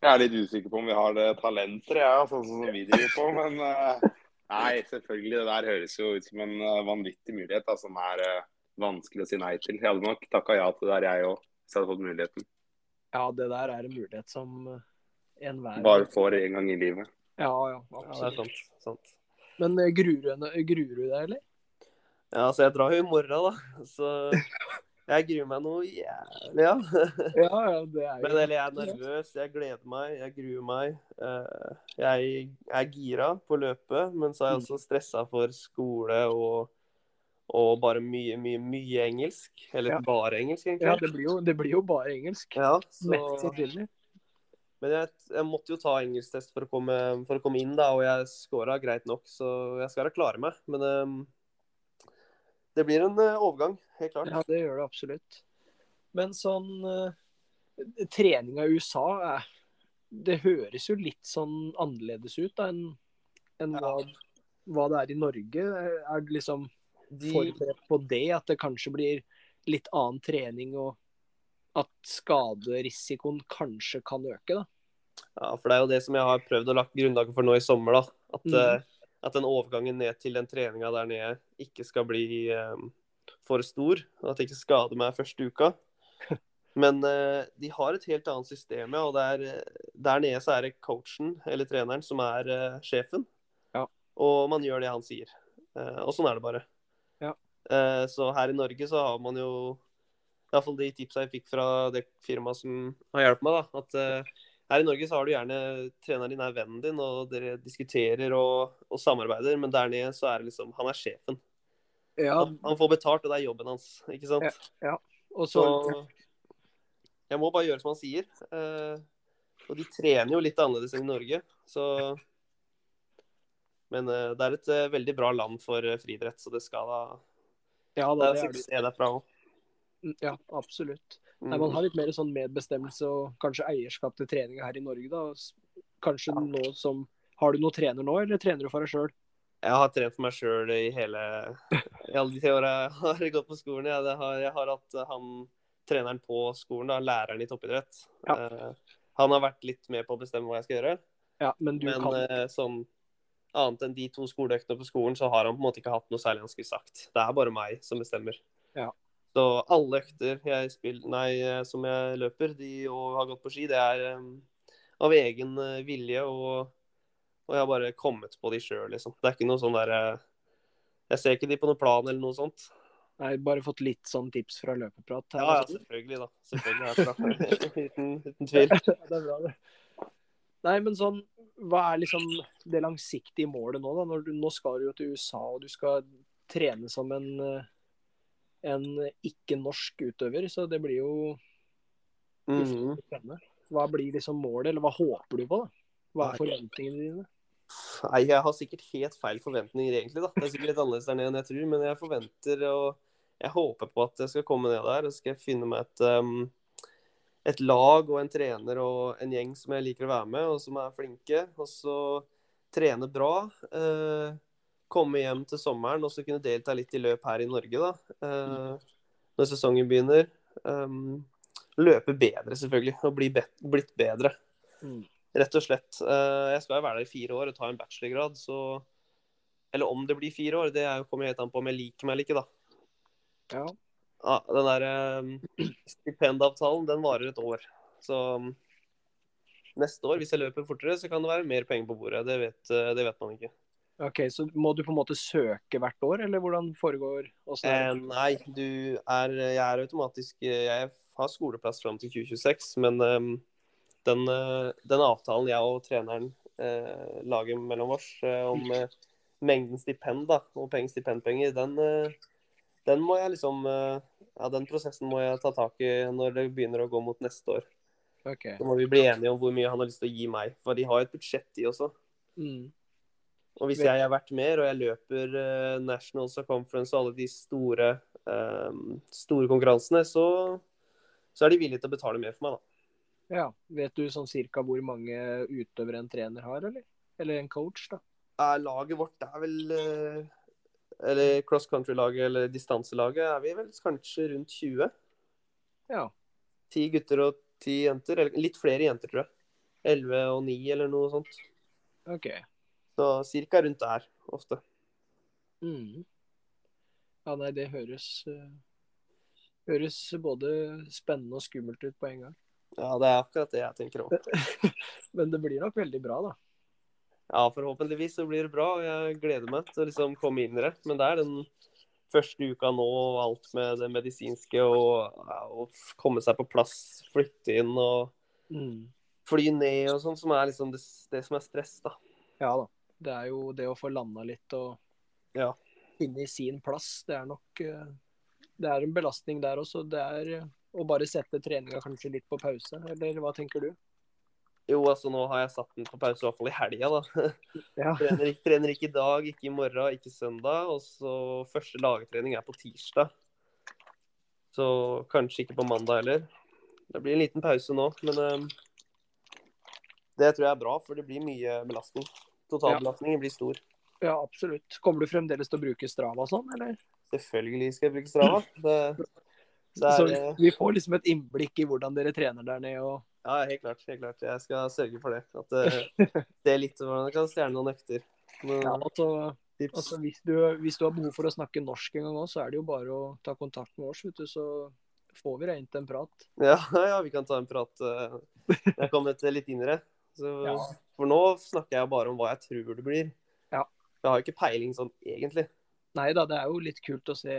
Jeg er litt usikker på om vi har det talenter, ja, sånn som vi driver på. Men eh, nei, selvfølgelig. Det der høres jo ut som en eh, vanvittig mulighet da, som er eh, vanskelig å si nei til. Jeg hadde nok takka ja til det der, jeg òg, hvis jeg hadde fått muligheten. Ja, det der er en mulighet som eh, enhver Bare får én gang i livet. Ja, ja, Ja, det er absolutt. sant. sant. Men eh, gruer du gruer du deg, eller? Ja, så jeg drar jo i morgen, da. Så (laughs) jeg gruer meg noe jævlig, ja. (laughs) Ja, ja, det er Men eller jeg er nervøs, jeg gleder meg, jeg gruer meg. Eh, Jeg er gira på løpet, men så er jeg også stressa for skole og, og bare mye, mye, mye engelsk. Eller Ja. bare engelsk, Ja, egentlig. det blir jo, det blir jo bare engelsk. Ja, Mest så, sannsynlig. men jeg, jeg måtte jo ta engelsktest for å komme, for å komme inn, da, og jeg scora greit nok, så jeg skal da klare meg. Men ehm, det blir en eh, overgang, helt klart. Ja, det gjør det absolutt. Men sånn Trening av USA er, Det høres jo litt sånn annerledes ut da, enn enn hva, hva det er i Norge. Er du liksom De, forberedt på det? At det kanskje blir litt annen trening, og at skaderisikoen kanskje kan øke? da? Ja, for det er jo det som jeg har prøvd å lagt grunnlaget for nå i sommer. da. At, Mhm. Eh, at den overgangen ned til den treninga der nede ikke skal bli eh, for stor. og At det ikke skader meg første uka. (laughs) Men eh, de har et helt annet system, ja. Og der, der nede så er det coachen, eller treneren, som er eh, sjefen. Ja. Og man gjør det han sier. Eh, og sånn er det bare. Ja. Eh, så her i Norge så har man jo Iallfall de tipsa jeg fikk fra det firmaet som har hjulpet meg, da. At eh, her i Norge så har du gjerne treneren din er vennen din, og dere diskuterer og, og samarbeider. Men der nede så er det liksom Han er sjefen. Ja, Han, han får betalt, og det er jobben hans. Ikke sant? og så Så jeg må bare gjøre som han sier. Eh, og de trener jo litt annerledes enn i Norge, så Men eh, det er et eh, veldig bra land for friidrett, så det skal da Ja, Det da, er det er det. derfra. Ja, absolutt. Nei, Mm. man har litt mer sånn medbestemmelse og kanskje eierskap til treninga her i Norge, da. Kanskje nå som Har du noen trener nå, eller trener du for deg sjøl? Jeg har trent for meg sjøl i hele I alle de tre åra jeg har gått på skolen. Jeg, det har, jeg har hatt eh, han treneren på skolen, da, læreren i toppidrett. Ja. Uh, han har vært litt med på å bestemme hva jeg skal gjøre. Ja, men du Men kan Uh, sånn annet enn de to skoleøktene på skolen, så har han på en måte ikke hatt noe særlig han skulle sagt. Det er bare meg som bestemmer. Ja. Så alle økter jeg spiller, nei, eh, som jeg løper de, og har gått på ski, det er um, av egen eh, vilje. Og, og jeg har bare kommet på de sjøl, liksom. Det er ikke noe sånn derre Jeg ser ikke de på noen plan eller noe sånt. Nei, bare fått litt sånn tips fra løpeprat. her, Ja, ja, altså. selvfølgelig, da. Selvfølgelig herfra. uten, (laughs) uten tvil. det er bra, det. Nei, men sånn Hva er liksom det langsiktige målet nå, da? Du, nå skal du jo til USA, og du skal trene som en en ikke-norsk utøver, så det blir jo mm. Hva blir liksom målet, eller hva håper du på, da? Hva er forventningene dine? Nei, jeg har sikkert helt feil forventninger, egentlig. da. Det er sikkert litt annerledes der nede enn jeg tror, men jeg forventer og jeg håper på at jeg skal komme ned der og skal finne meg et, um, et lag og en trener og en gjeng som jeg liker å være med, og som er flinke. Og så trene bra. eh, komme hjem til sommeren og så kunne delta litt i løp her i Norge, da. Uh, når sesongen begynner. Um, løpe bedre, selvfølgelig, og bli bet blitt bedre. Mm. Rett og slett. Uh, Jeg skal jo være der i fire år og ta en bachelorgrad, så Eller om det blir fire år, det er jo- kommer helt an på om jeg liker meg eller ikke, da. Ja. Ja, den der um, stipendavtalen, den varer et år. Så um, neste år, hvis jeg løper fortere, så kan det være mer penger på bordet. Det vet, det vet man ikke. OK, så må du på en måte søke hvert år, eller hvordan foregår Eh, nei, du er Jeg er automatisk eh, Jeg har skoleplass fram til 2026, men um, den, eh, den avtalen jeg og treneren uh, lager mellom oss uh, om uh, mengden stipend da, og penger, stipendpenger, den, eh, den må jeg liksom eh, Ja, den prosessen må jeg ta tak i når det begynner å gå mot neste år. OK. Så må vi bli enige om hvor mye han har lyst til å gi meg. For de har et budsjett, de også. Mm. Og hvis jeg har vært mer, og jeg løper uh, Nationals og Conference og alle de store, eh, store konkurransene, så, så er de villige til å betale mer for meg, da. Ja. Vet du sånn cirka hvor mange utøvere en trener har, eller? Eller en coach, da? Er laget vårt er vel eh, Eller cross country-laget eller distanselaget er vi vel kanskje rundt 20. Ja. Ti gutter og ti jenter. Eller litt flere jenter, tror jeg. 11 og 9 eller noe sånt. OK. Så cirka rundt der, ofte. Mm. Ja, nei, det høres uh, Høres både spennende og skummelt ut på en gang. Ja, det er akkurat det jeg tenker òg. (laughs) Men det blir nok veldig bra, da. Ja, forhåpentligvis så blir det bra. og Jeg gleder meg til å liksom komme inn i det. Men det er den første uka nå og alt med det medisinske og å komme seg på plass, flytte inn og Mm. fly ned og sånn, som er liksom det, det som er stress, da. Ja da. Det er jo det å få landa litt og Ja. finne sin plass. Det er nok eh, Det er en belastning der også. Det er eh, å bare sette treninga kanskje litt på pause, eller hva tenker du? Jo, altså nå har jeg satt den på pause, i hvert fall i helga, da. (laughs) Ja. trener, trener ikke i dag, ikke i morgen, ikke søndag. Og så første lagtrening er på tirsdag. Så kanskje ikke på mandag heller. Det blir en liten pause nå, men um, det tror jeg er bra, for det blir mye belastning. Totalbelastningen blir stor. Ja, absolutt. Kommer du fremdeles til å bruke Strava og sånn, eller? Selvfølgelig skal jeg bruke Strava. Det, det er, så vi får liksom et innblikk i hvordan dere trener der nede. og ja, helt klart. helt klart. Jeg skal sørge for det. At det, (laughs) det er litt hvordan jeg kan stjerne noen økter. Ja, altså, altså hvis, du, hvis du har behov for å snakke norsk en gang òg, så er det jo bare å ta kontakt med oss, vet du, så får vi røynt en prat. Ja, (laughs) ja, vi kan ta en prat jeg kommer til litt innere. Så, Ja. For nå snakker jeg bare om hva jeg tror det blir. Ja. Jeg har jo ikke peiling sånn egentlig. Nei da, det er jo litt kult å se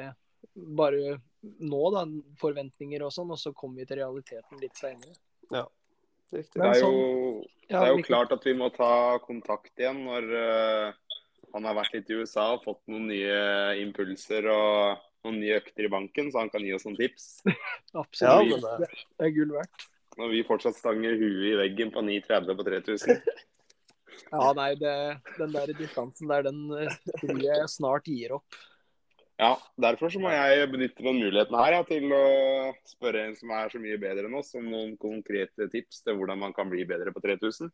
bare nå, da, forventninger og sånn, og så kommer vi til realiteten litt seinere. Riktig. Det er jo, sånn- det er jo klart at vi må ta kontakt igjen når uh, han har vært litt i USA og fått noen nye impulser og noen nye økter i banken, så han kan gi oss noen tips. (laughs) Absolutt. men det, Det er gull verdt. Når vi fortsatt stanger huet i veggen på 9,30 på 3000. (laughs) Ja, nei, det, den der distansen der, den eh, tror jeg snart gir opp. Ja, derfor så må jeg benytte den muligheten her ja, til å spørre en som er så mye bedre enn oss, om noen konkrete tips til hvordan man kan bli bedre på 3000.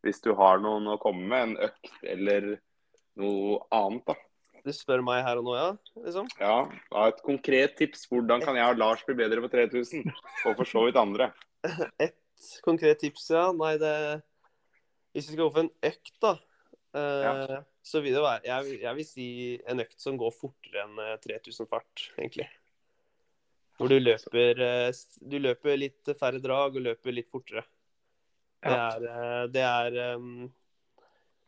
Hvis du har noen å komme med, en økt eller noe annet, da. du spør meg her og nå, ja? Liksom? Ja, et konkret tips. Hvordan kan jeg og Lars bli bedre på 3000? Og for så vidt andre. (laughs) Et konkret tips, ja. Nei, det Hvis vi skal gå for en økt, da, ja. så vil det være jeg, jeg vil si en økt som går fortere enn eh, 3000 fart, egentlig. Hvor du løper, eh, du løper litt færre drag og løper litt fortere. Det er, eh, det er, eh,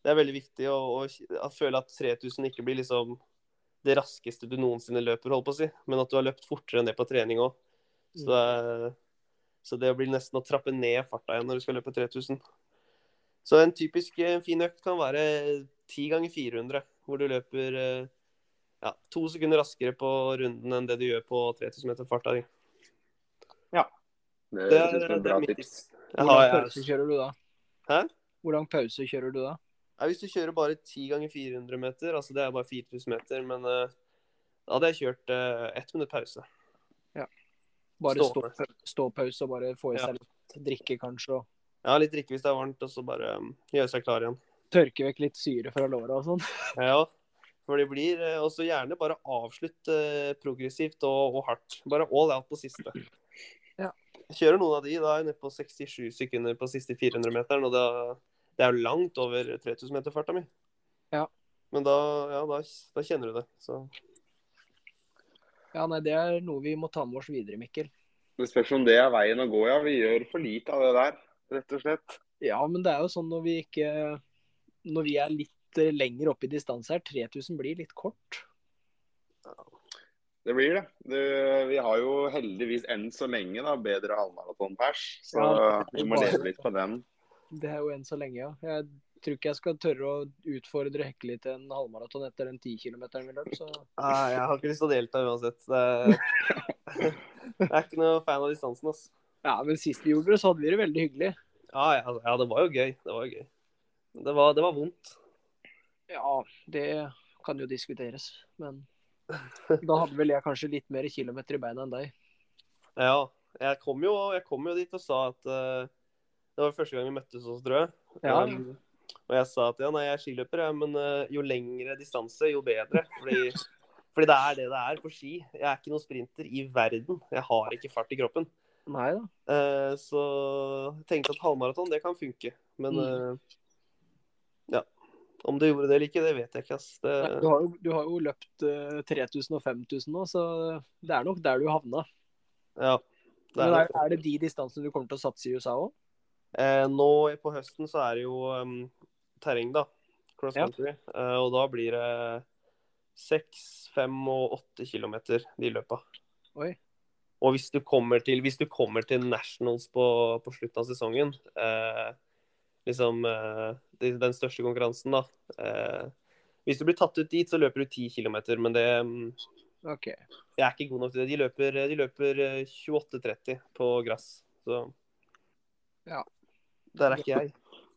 det er veldig viktig å, å, føle at 3000 ikke blir liksom det raskeste du noensinne løper, holdt på å si, men at du har løpt fortere enn det på trening òg. Så, er- så det blir nesten å trappe ned farta igjen når du skal løpe 3000. Så en typisk eh, fin økt kan være 10 ganger 400, hvor du løper eh, ja, to sekunder raskere på runden enn det du gjør på 3000 meter farta di. Det, Det er, er det bra er mitt tips. tips. Hvor lang pause kjører du da? Hæ? Hvor lang pause kjører du da? Ja, hvis du kjører bare 10 ganger 400 meter, altså det er bare 4000 meter, men eh, da hadde jeg kjørt uh, ett minutt pause. Ja. Bare Stå- stå, ståpause og bare få i Ja. seg litt drikke, kanskje, og Ja, litt drikke hvis det er varmt, og så bare um, gjøre seg klar igjen. tørke vekk litt syre fra låra og sånn. (laughs) Ja, for det blir eh, også gjerne bare avslutt eh, progressivt og, og hardt. Bare all out på siste. Ja. Kjører noen av de, da er jeg nede på 67 sekunder på siste 400-meteren, og da, det er jo langt over 3000 meter farta mi. Ja. Men da, ja, da, da kjenner du det. Så Ja, nei, det er noe vi må ta med oss videre, Mikkel. Det spørs om det er veien å gå, ja. Vi gjør for lite av det der, rett og slett. Ja, men det er jo sånn når vi ikke Når vi er litt lenger oppe i distanse her, 3000 blir litt kort. Det blir det. det. Vi har jo heldigvis enn så lenge da, bedre halvmaratonpers, så Ja, vi må leve litt på den. Det er jo enn så lenge, ja. Jeg tror ikke jeg skal tørre å utfordre Hekkeli til en halvmaraton etter den 10 km vi løp, så Nei, jeg har ikke lyst til å delta uansett. Det er, (laughs) (laughs) jeg er ikke noe fan av distansen, ass. Ja, men sist vi gjorde det, så hadde vi det veldig hyggelig. Ja, ja, ja, det var jo gøy. Det var gøy. Det var, det var vondt. Ja, det kan jo diskuteres, men da hadde vel jeg kanskje litt mer kilometer i beina enn deg. Ja, jeg kom jo, jeg kom jo dit og sa at uh, Det var første gang vi møttes hos jeg. Ja. Um, og jeg sa at ja, nei, jeg er skiløper, ja, men uh, jo lengre distanse, jo bedre. Fordi, fordi det er det det er på ski. Jeg er ikke noen sprinter i verden. Jeg har ikke fart i kroppen. Nei da. Eh, så jeg tenkte at halvmaraton, det kan funke. Men Mm. eh, ja. Om du gjorde det eller ikke, det vet jeg ikke. ass. Det, Nei, Du har jo, du har jo løpt eh, 3000 og 5000 nå, så det er nok der du havna. ja, det Men er er, er det de distansene du kommer til å satse i USA òg? Eh, nå på høsten så er det jo um, terreng, da. Cross Ja. country. Eh, og da blir det seks, fem og åtte kilometer de løpa. Oi. Og hvis du kommer til, du kommer til nationals på, på slutten av sesongen, eh, liksom eh, den største konkurransen, da eh, Hvis du blir tatt ut dit, så løper du ti kilometer, men det okay. Jeg er ikke god nok til det. De løper, de løper eh, 28,30 på gress. Så Ja. Der er ikke jeg.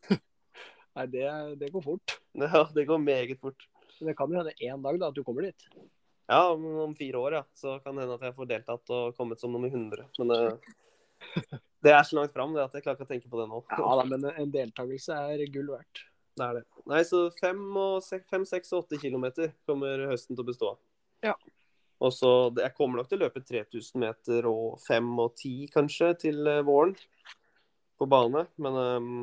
(laughs) Nei, det, det går fort. Ja, det går meget fort. Men det kan jo hende én dag da, at du kommer dit. Ja, om, om fire år, ja. Så kan det hende at jeg får deltatt og kommet som nummer 100. Men uh, (laughs) det er så langt fram det at jeg klarer ikke å tenke på det nå. Ja da, men en deltakelse er gull verdt. Det er det. Nei, så fem, og sek- fem, seks og åtte kilometer kommer høsten til å bestå av. Ja. Og så Jeg kommer nok til å løpe 3000 meter og fem og ti, kanskje, til eh, våren på bane. Men um,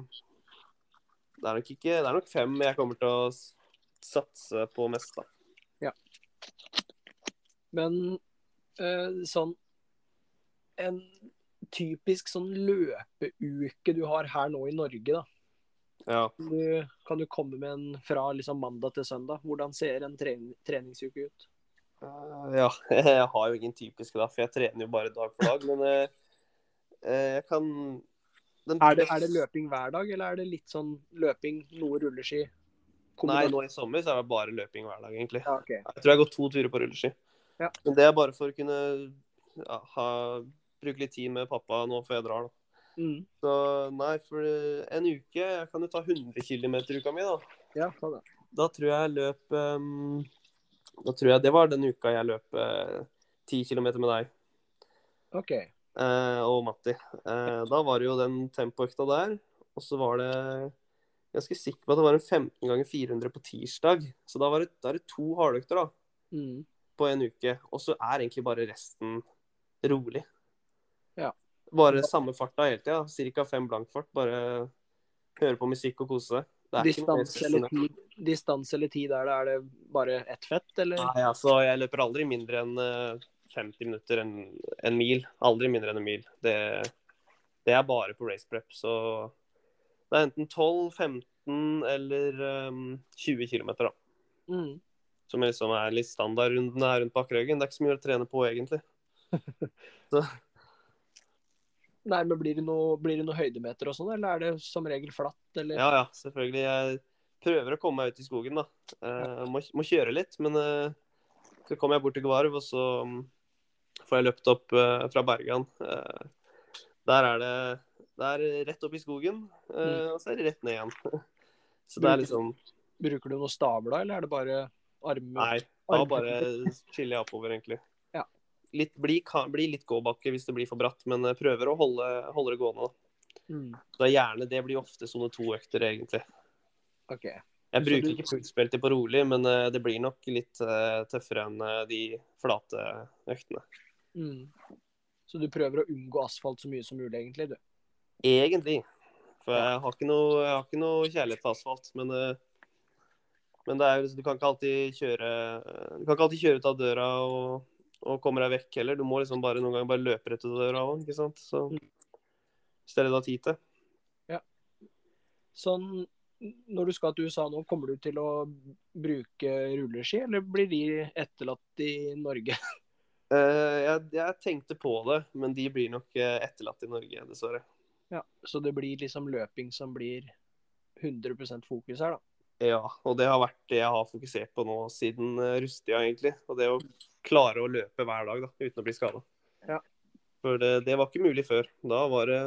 det er nok ikke Det er nok fem jeg kommer til å satse på mest, da. Men eh, sånn en typisk sånn løpeuke du har her nå i Norge, da. Ja. Du, kan du komme med en fra liksom mandag til søndag? Hvordan ser en trening, treningsuke ut? Uh, ja. (laughs) Jeg har jo ingen typiske da, for jeg trener jo bare dag for dag. Men uh, jeg kan den Er det, er det løping hver dag, eller er det litt sånn løping, noe rulleski? Nei, nå i sommer så er det bare løping hver dag, egentlig. Ja, okay. Jeg tror jeg har gått to turer på rulleski. Ja. Men det er bare for å kunne ja, ha, bruke litt tid med pappa nå før jeg drar, da. Mm. Så nei, for en uke Jeg kan jo ta 100 km uka mi, da. Ja, ta det. Da tror jeg jeg løp um, Da tror jeg det var den uka jeg løp uh, 10 km med deg OK. Uh, og Matti. Uh, da var det jo den tempoøkta der. Og så var det Jeg er ganske sikker på at det var en 15 ganger 400 på tirsdag. Så da, var det, da er det to hardøkter da, Mm. På en uke. Og så er egentlig bare resten rolig. Ja. Bare samme farta hele tida. Ca. fem blank fart. Bare høre på musikk og kose seg. Det er Distanse eller, tid, distanse eller tid der, er det bare ett fett, eller? Nei, altså, jeg løper aldri mindre enn eh, 50 minutter, en, en mil. Aldri mindre enn en mil. Det, det er bare på race prep, så det er enten 12, 15 eller um, 20 km, da. Mm. Som liksom er litt standardrundene her rundt Bakkerøygen. Det er ikke så mye å trene på, egentlig. (laughs) Nei, men blir det, noe, blir det noe høydemeter og sånn, eller er det som regel flatt, eller? Ja, ja, selvfølgelig. Jeg prøver å komme meg ut i skogen, da. Eh, må, må kjøre litt, men eh, så kommer jeg bort til Gvarv, og så mm, får jeg løpt opp eh, fra Bergan. Eh, der er det det er rett opp i skogen, eh, og så er det rett ned igjen. (laughs) Så det er liksom Bruker du noen staver da, eller er det bare arm? Nei, da bare (laughs) chiller jeg oppover, egentlig. Ja. Litt, bli, kan, bli litt gåbakke hvis det blir for bratt, men prøver å holde, holde det gående. Mm. Da er gjerne, det blir ofte sone to-økter, egentlig. Okay. Jeg bruker du- ikke pulsbelte på rolig, men eh, det blir nok litt uh, tøffere enn eh, de flate øktene. Mm. Så du prøver å unngå asfalt så mye som mulig, egentlig, du? Egentlig. For jeg har ikke noe, har ikke noe kjærlighet til asfalt. Men, eh, men det er, du kan kjøre Du kan ikke alltid kjøre ut av døra og, og komme deg vekk heller. Du må liksom bare noen ganger bare løpe rett ut av døra òg, ikke sant. Så hvis det er det du har tid til. Ja. Sånn, når du skal til USA nå, kommer du til å bruke rulleski, eller blir de etterlatt i Norge? (laughs) Eh, jeg, jeg tenkte på det, men de blir nok eh, etterlatt i Norge, dessverre. Ja, så det blir liksom løping som blir 100 fokus her, da. Ja, og det har vært det jeg har fokusert på nå siden eh, Rustia, egentlig. Og det å klare å løpe hver dag da, uten å bli skada. Ja. For det, det var ikke mulig før. Da var det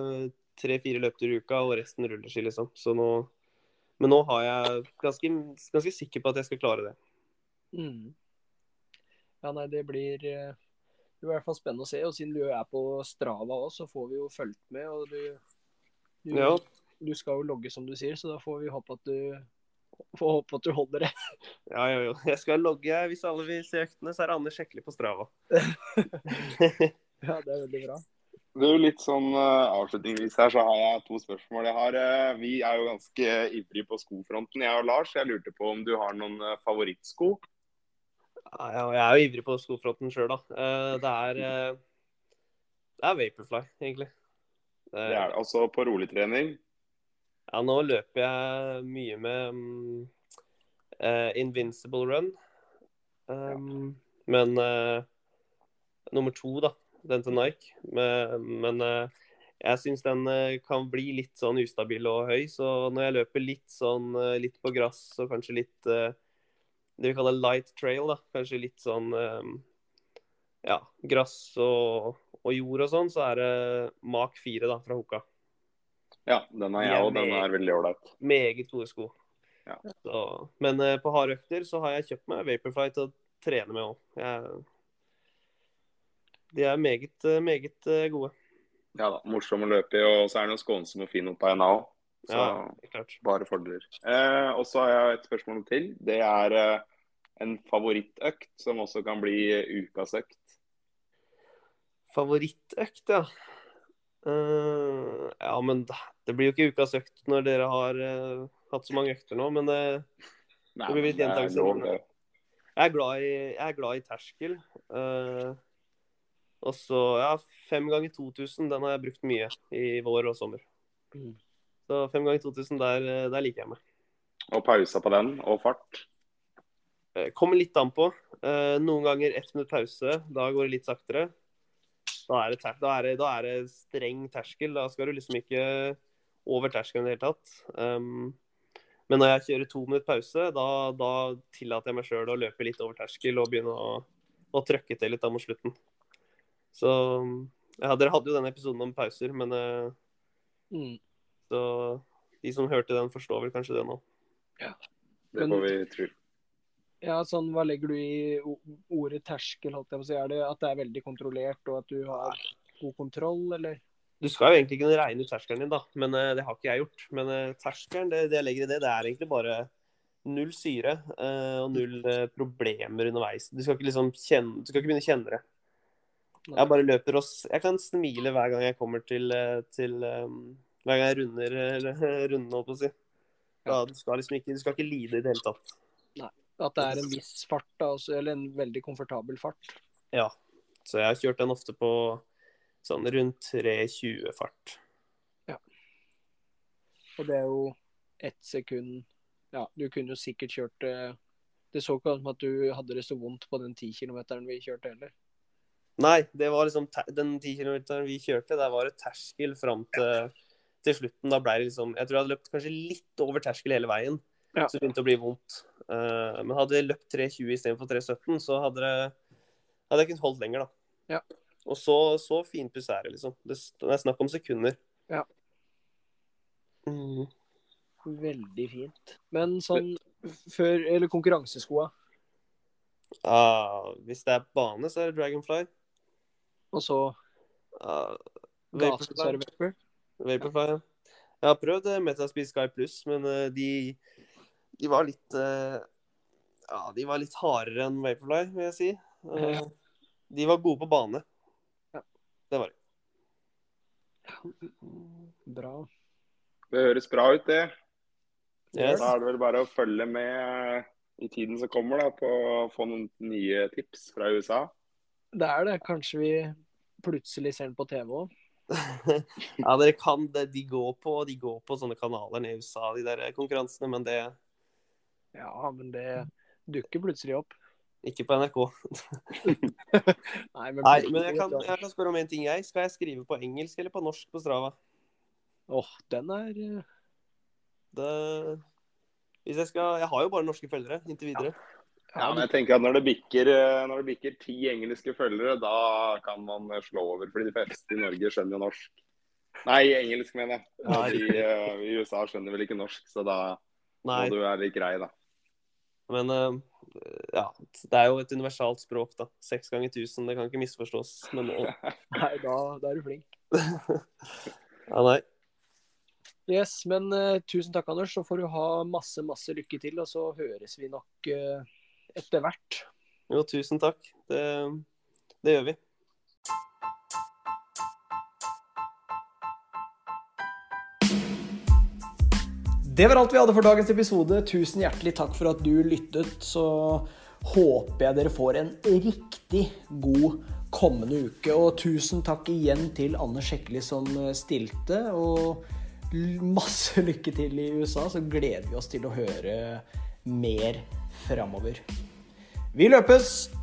tre-fire løpter i uka, og resten rulleski, liksom. Så nå, men nå har jeg ganske, ganske sikker på at jeg skal klare det. Mm. Ja, nei, det blir eh, Det blir i hvert fall spennende å se. Og siden du er på Strava òg, så får vi jo fulgt med. Og du, du, Ja. du skal jo logge, som du sier, så da får vi håpe at du får håpe at du holder det. (laughs) Ja, jo, jo. Jeg skal logge. Hvis alle vil se øktene, så er Anders skikkelig på Strava. (laughs) (laughs) Ja, det er veldig bra. Du, litt sånn uh, avslutningsvis her, så har jeg to spørsmål. Jeg har, uh, vi er jo ganske ivrige på skofronten, jeg og Lars. Jeg lurte på om du har noen uh, favorittsko? Ja, ja, jeg er jo ivrig på skofronten sjøl, da. Eh, Det er, det er Vaporfly, egentlig. Det er det. Altså på roligtrening. Ja, nå løper jeg mye med um, uh, Invincible Run. Um, Men uh, nummer to, da. Den til Nike. Men, men uh, jeg syns den kan bli litt sånn ustabil og høy. Så når jeg løper litt sånn litt på gress og kanskje litt det vi kaller light trail, da. Kanskje litt sånn um, ja, gress og, og jord og sånn, så er det Mak 4 da, fra Hoka. Ja, den har jeg òg. Den er veldig ålreit. Meget gode sko. Ja. Så, men uh, på harde økter så har jeg kjøpt meg Vaporfly til å trene med òg. De er meget, eh, meget eh, gode. Ja da, morsom å løpe i, og så er den jo skånsom og fin oppå henda òg. Så Ja, klart. bare fordeler. Eh, og så har jeg et spørsmål til. Det er eh, en favorittøkt som også kan bli ukas økt. Favorittøkt, ja. Eh, ja, men det blir jo ikke ukas økt når dere har uh, hatt så mange økter nå, men det, Nei, Det blir litt gjentakelse, jeg, glad i, jeg er glad i terskel. Uh, Og så ja, fem ganger 2000, den har jeg brukt mye i vår og sommer. Mm. Så fem ganger 2000, der, eh, der liker jeg meg. Og pausa på den, og fart. Eh, Kommer litt an på. Eh, Noen ganger ett minutt pause, da går det litt saktere. Da er det, ter da er det, da er det streng terskel. Da skal du liksom ikke over terskelen i det hele tatt. Um, men når jeg kjører to minutter pause, da, da tillater jeg meg sjøl å løpe litt over terskel og begynne å, å trøkke til litt da mot slutten. Så ja, Dere hadde jo den episoden om pauser, men uh, Mm. så de som hørte den, forstår vel kanskje det nå. Ja. Det får vi tro. Ja, sånn, Hva legger du i ordet terskel? holdt jeg på å si? Er det at det er veldig kontrollert, og at du har god kontroll, eller? Du skal jo egentlig kunne regne ut terskelen din, da, men uh, det har ikke jeg gjort. Men uh, terskelen, det, det jeg legger i det, det er egentlig bare null syre uh, og null problemer underveis. Du skal ikke liksom kjenne, du skal ikke begynne å kjenne det. Jeg bare løper og Jeg kan smile hver gang jeg kommer til, til um, Hver gang jeg runder (laughs) eller, runder holdt på å si. Ja, du skal liksom ikke, du skal ikke lide i det hele tatt. At det er en viss fart, da, også, eller en veldig komfortabel fart. Ja. Så jeg har kjørt den ofte på sånn rundt 3.20 fart. Ja. Og det er jo ett sekund Ja, du kunne jo sikkert kjørt det Det så ikke ut som at du hadde det så vondt på den 10 kilometeren vi kjørte heller. Nei, det var liksom den 10 km vi kjørte, der var det terskel fram til, til slutten. Da ble det liksom Jeg tror jeg hadde løpt kanskje litt over terskel hele veien, Ja. så det begynte å bli vondt. Uh, men hadde jeg løpt 3.20 istedenfor 3.17, så hadde, det, hadde jeg kunnet holdt lenger, da. Ja. Og så, så finpuss er det, liksom. Det, er snakk om sekunder. Ja. Mm. Veldig fint. Men sånn før Eller konkurranseskoa. Ah, hvis det er bane, så er det Dragonfly. Og så Ah, Vaporfly. Vaporfly, ja. Jeg har prøvd eh, Metaspeed Sky Plus, men eh, de, de var litt eh, Ja, de var litt hardere enn Vaporfly, vil jeg si. Eh, De var gode på bane. Ja. Det var de. Bra. Det høres bra ut, det. Yes. Da er det vel bare å følge med i tiden som kommer, da, på å få noen nye tips fra USA. Det er det. Kanskje vi plutselig ser den på TV òg. (laughs) ja, dere kan det. De går, på, de går på sånne kanaler nede i USA, de der konkurransene, men det Ja, men det dukker plutselig opp. ikke på NRK. (laughs) Nei, men, Nei, men jeg kan, jeg kan spørre om en ting, jeg. Skal jeg skrive på engelsk eller på norsk på Strava? Åh, den er eh, Det Hvis jeg skal Jeg har jo bare norske følgere inntil videre. Ja, men jeg tenker at når det bikker, eh, når det bikker ti engelske følgere, da kan man eh, slå over. Fordi de fleste i Norge skjønner jo norsk. Nei, engelsk, mener jeg. Ja, de i USA skjønner vel ikke norsk, så da Nei, må du være litt grei, da. Men eh, ja. Det er jo et universalt språk, da. Seks ganger tusen, det kan ikke misforstås. Men eh, (laughs) Nei, da, da er du flink. (laughs) ja, nei. Yes, men uh, tusen takk, Anders. Så får du ha masse, masse lykke til, og så høres vi nok uh, etter hvert. Jo, tusen takk. Det, det gjør vi. Det var alt vi hadde for dagens episode. Tusen hjertelig takk for at du lyttet. Så håper jeg dere får en riktig god kommende uke. Og tusen takk igjen til Anne Sjekkeli som stilte. Og masse lykke til i USA. Så gleder vi oss til å høre mer framover. Vi løpes!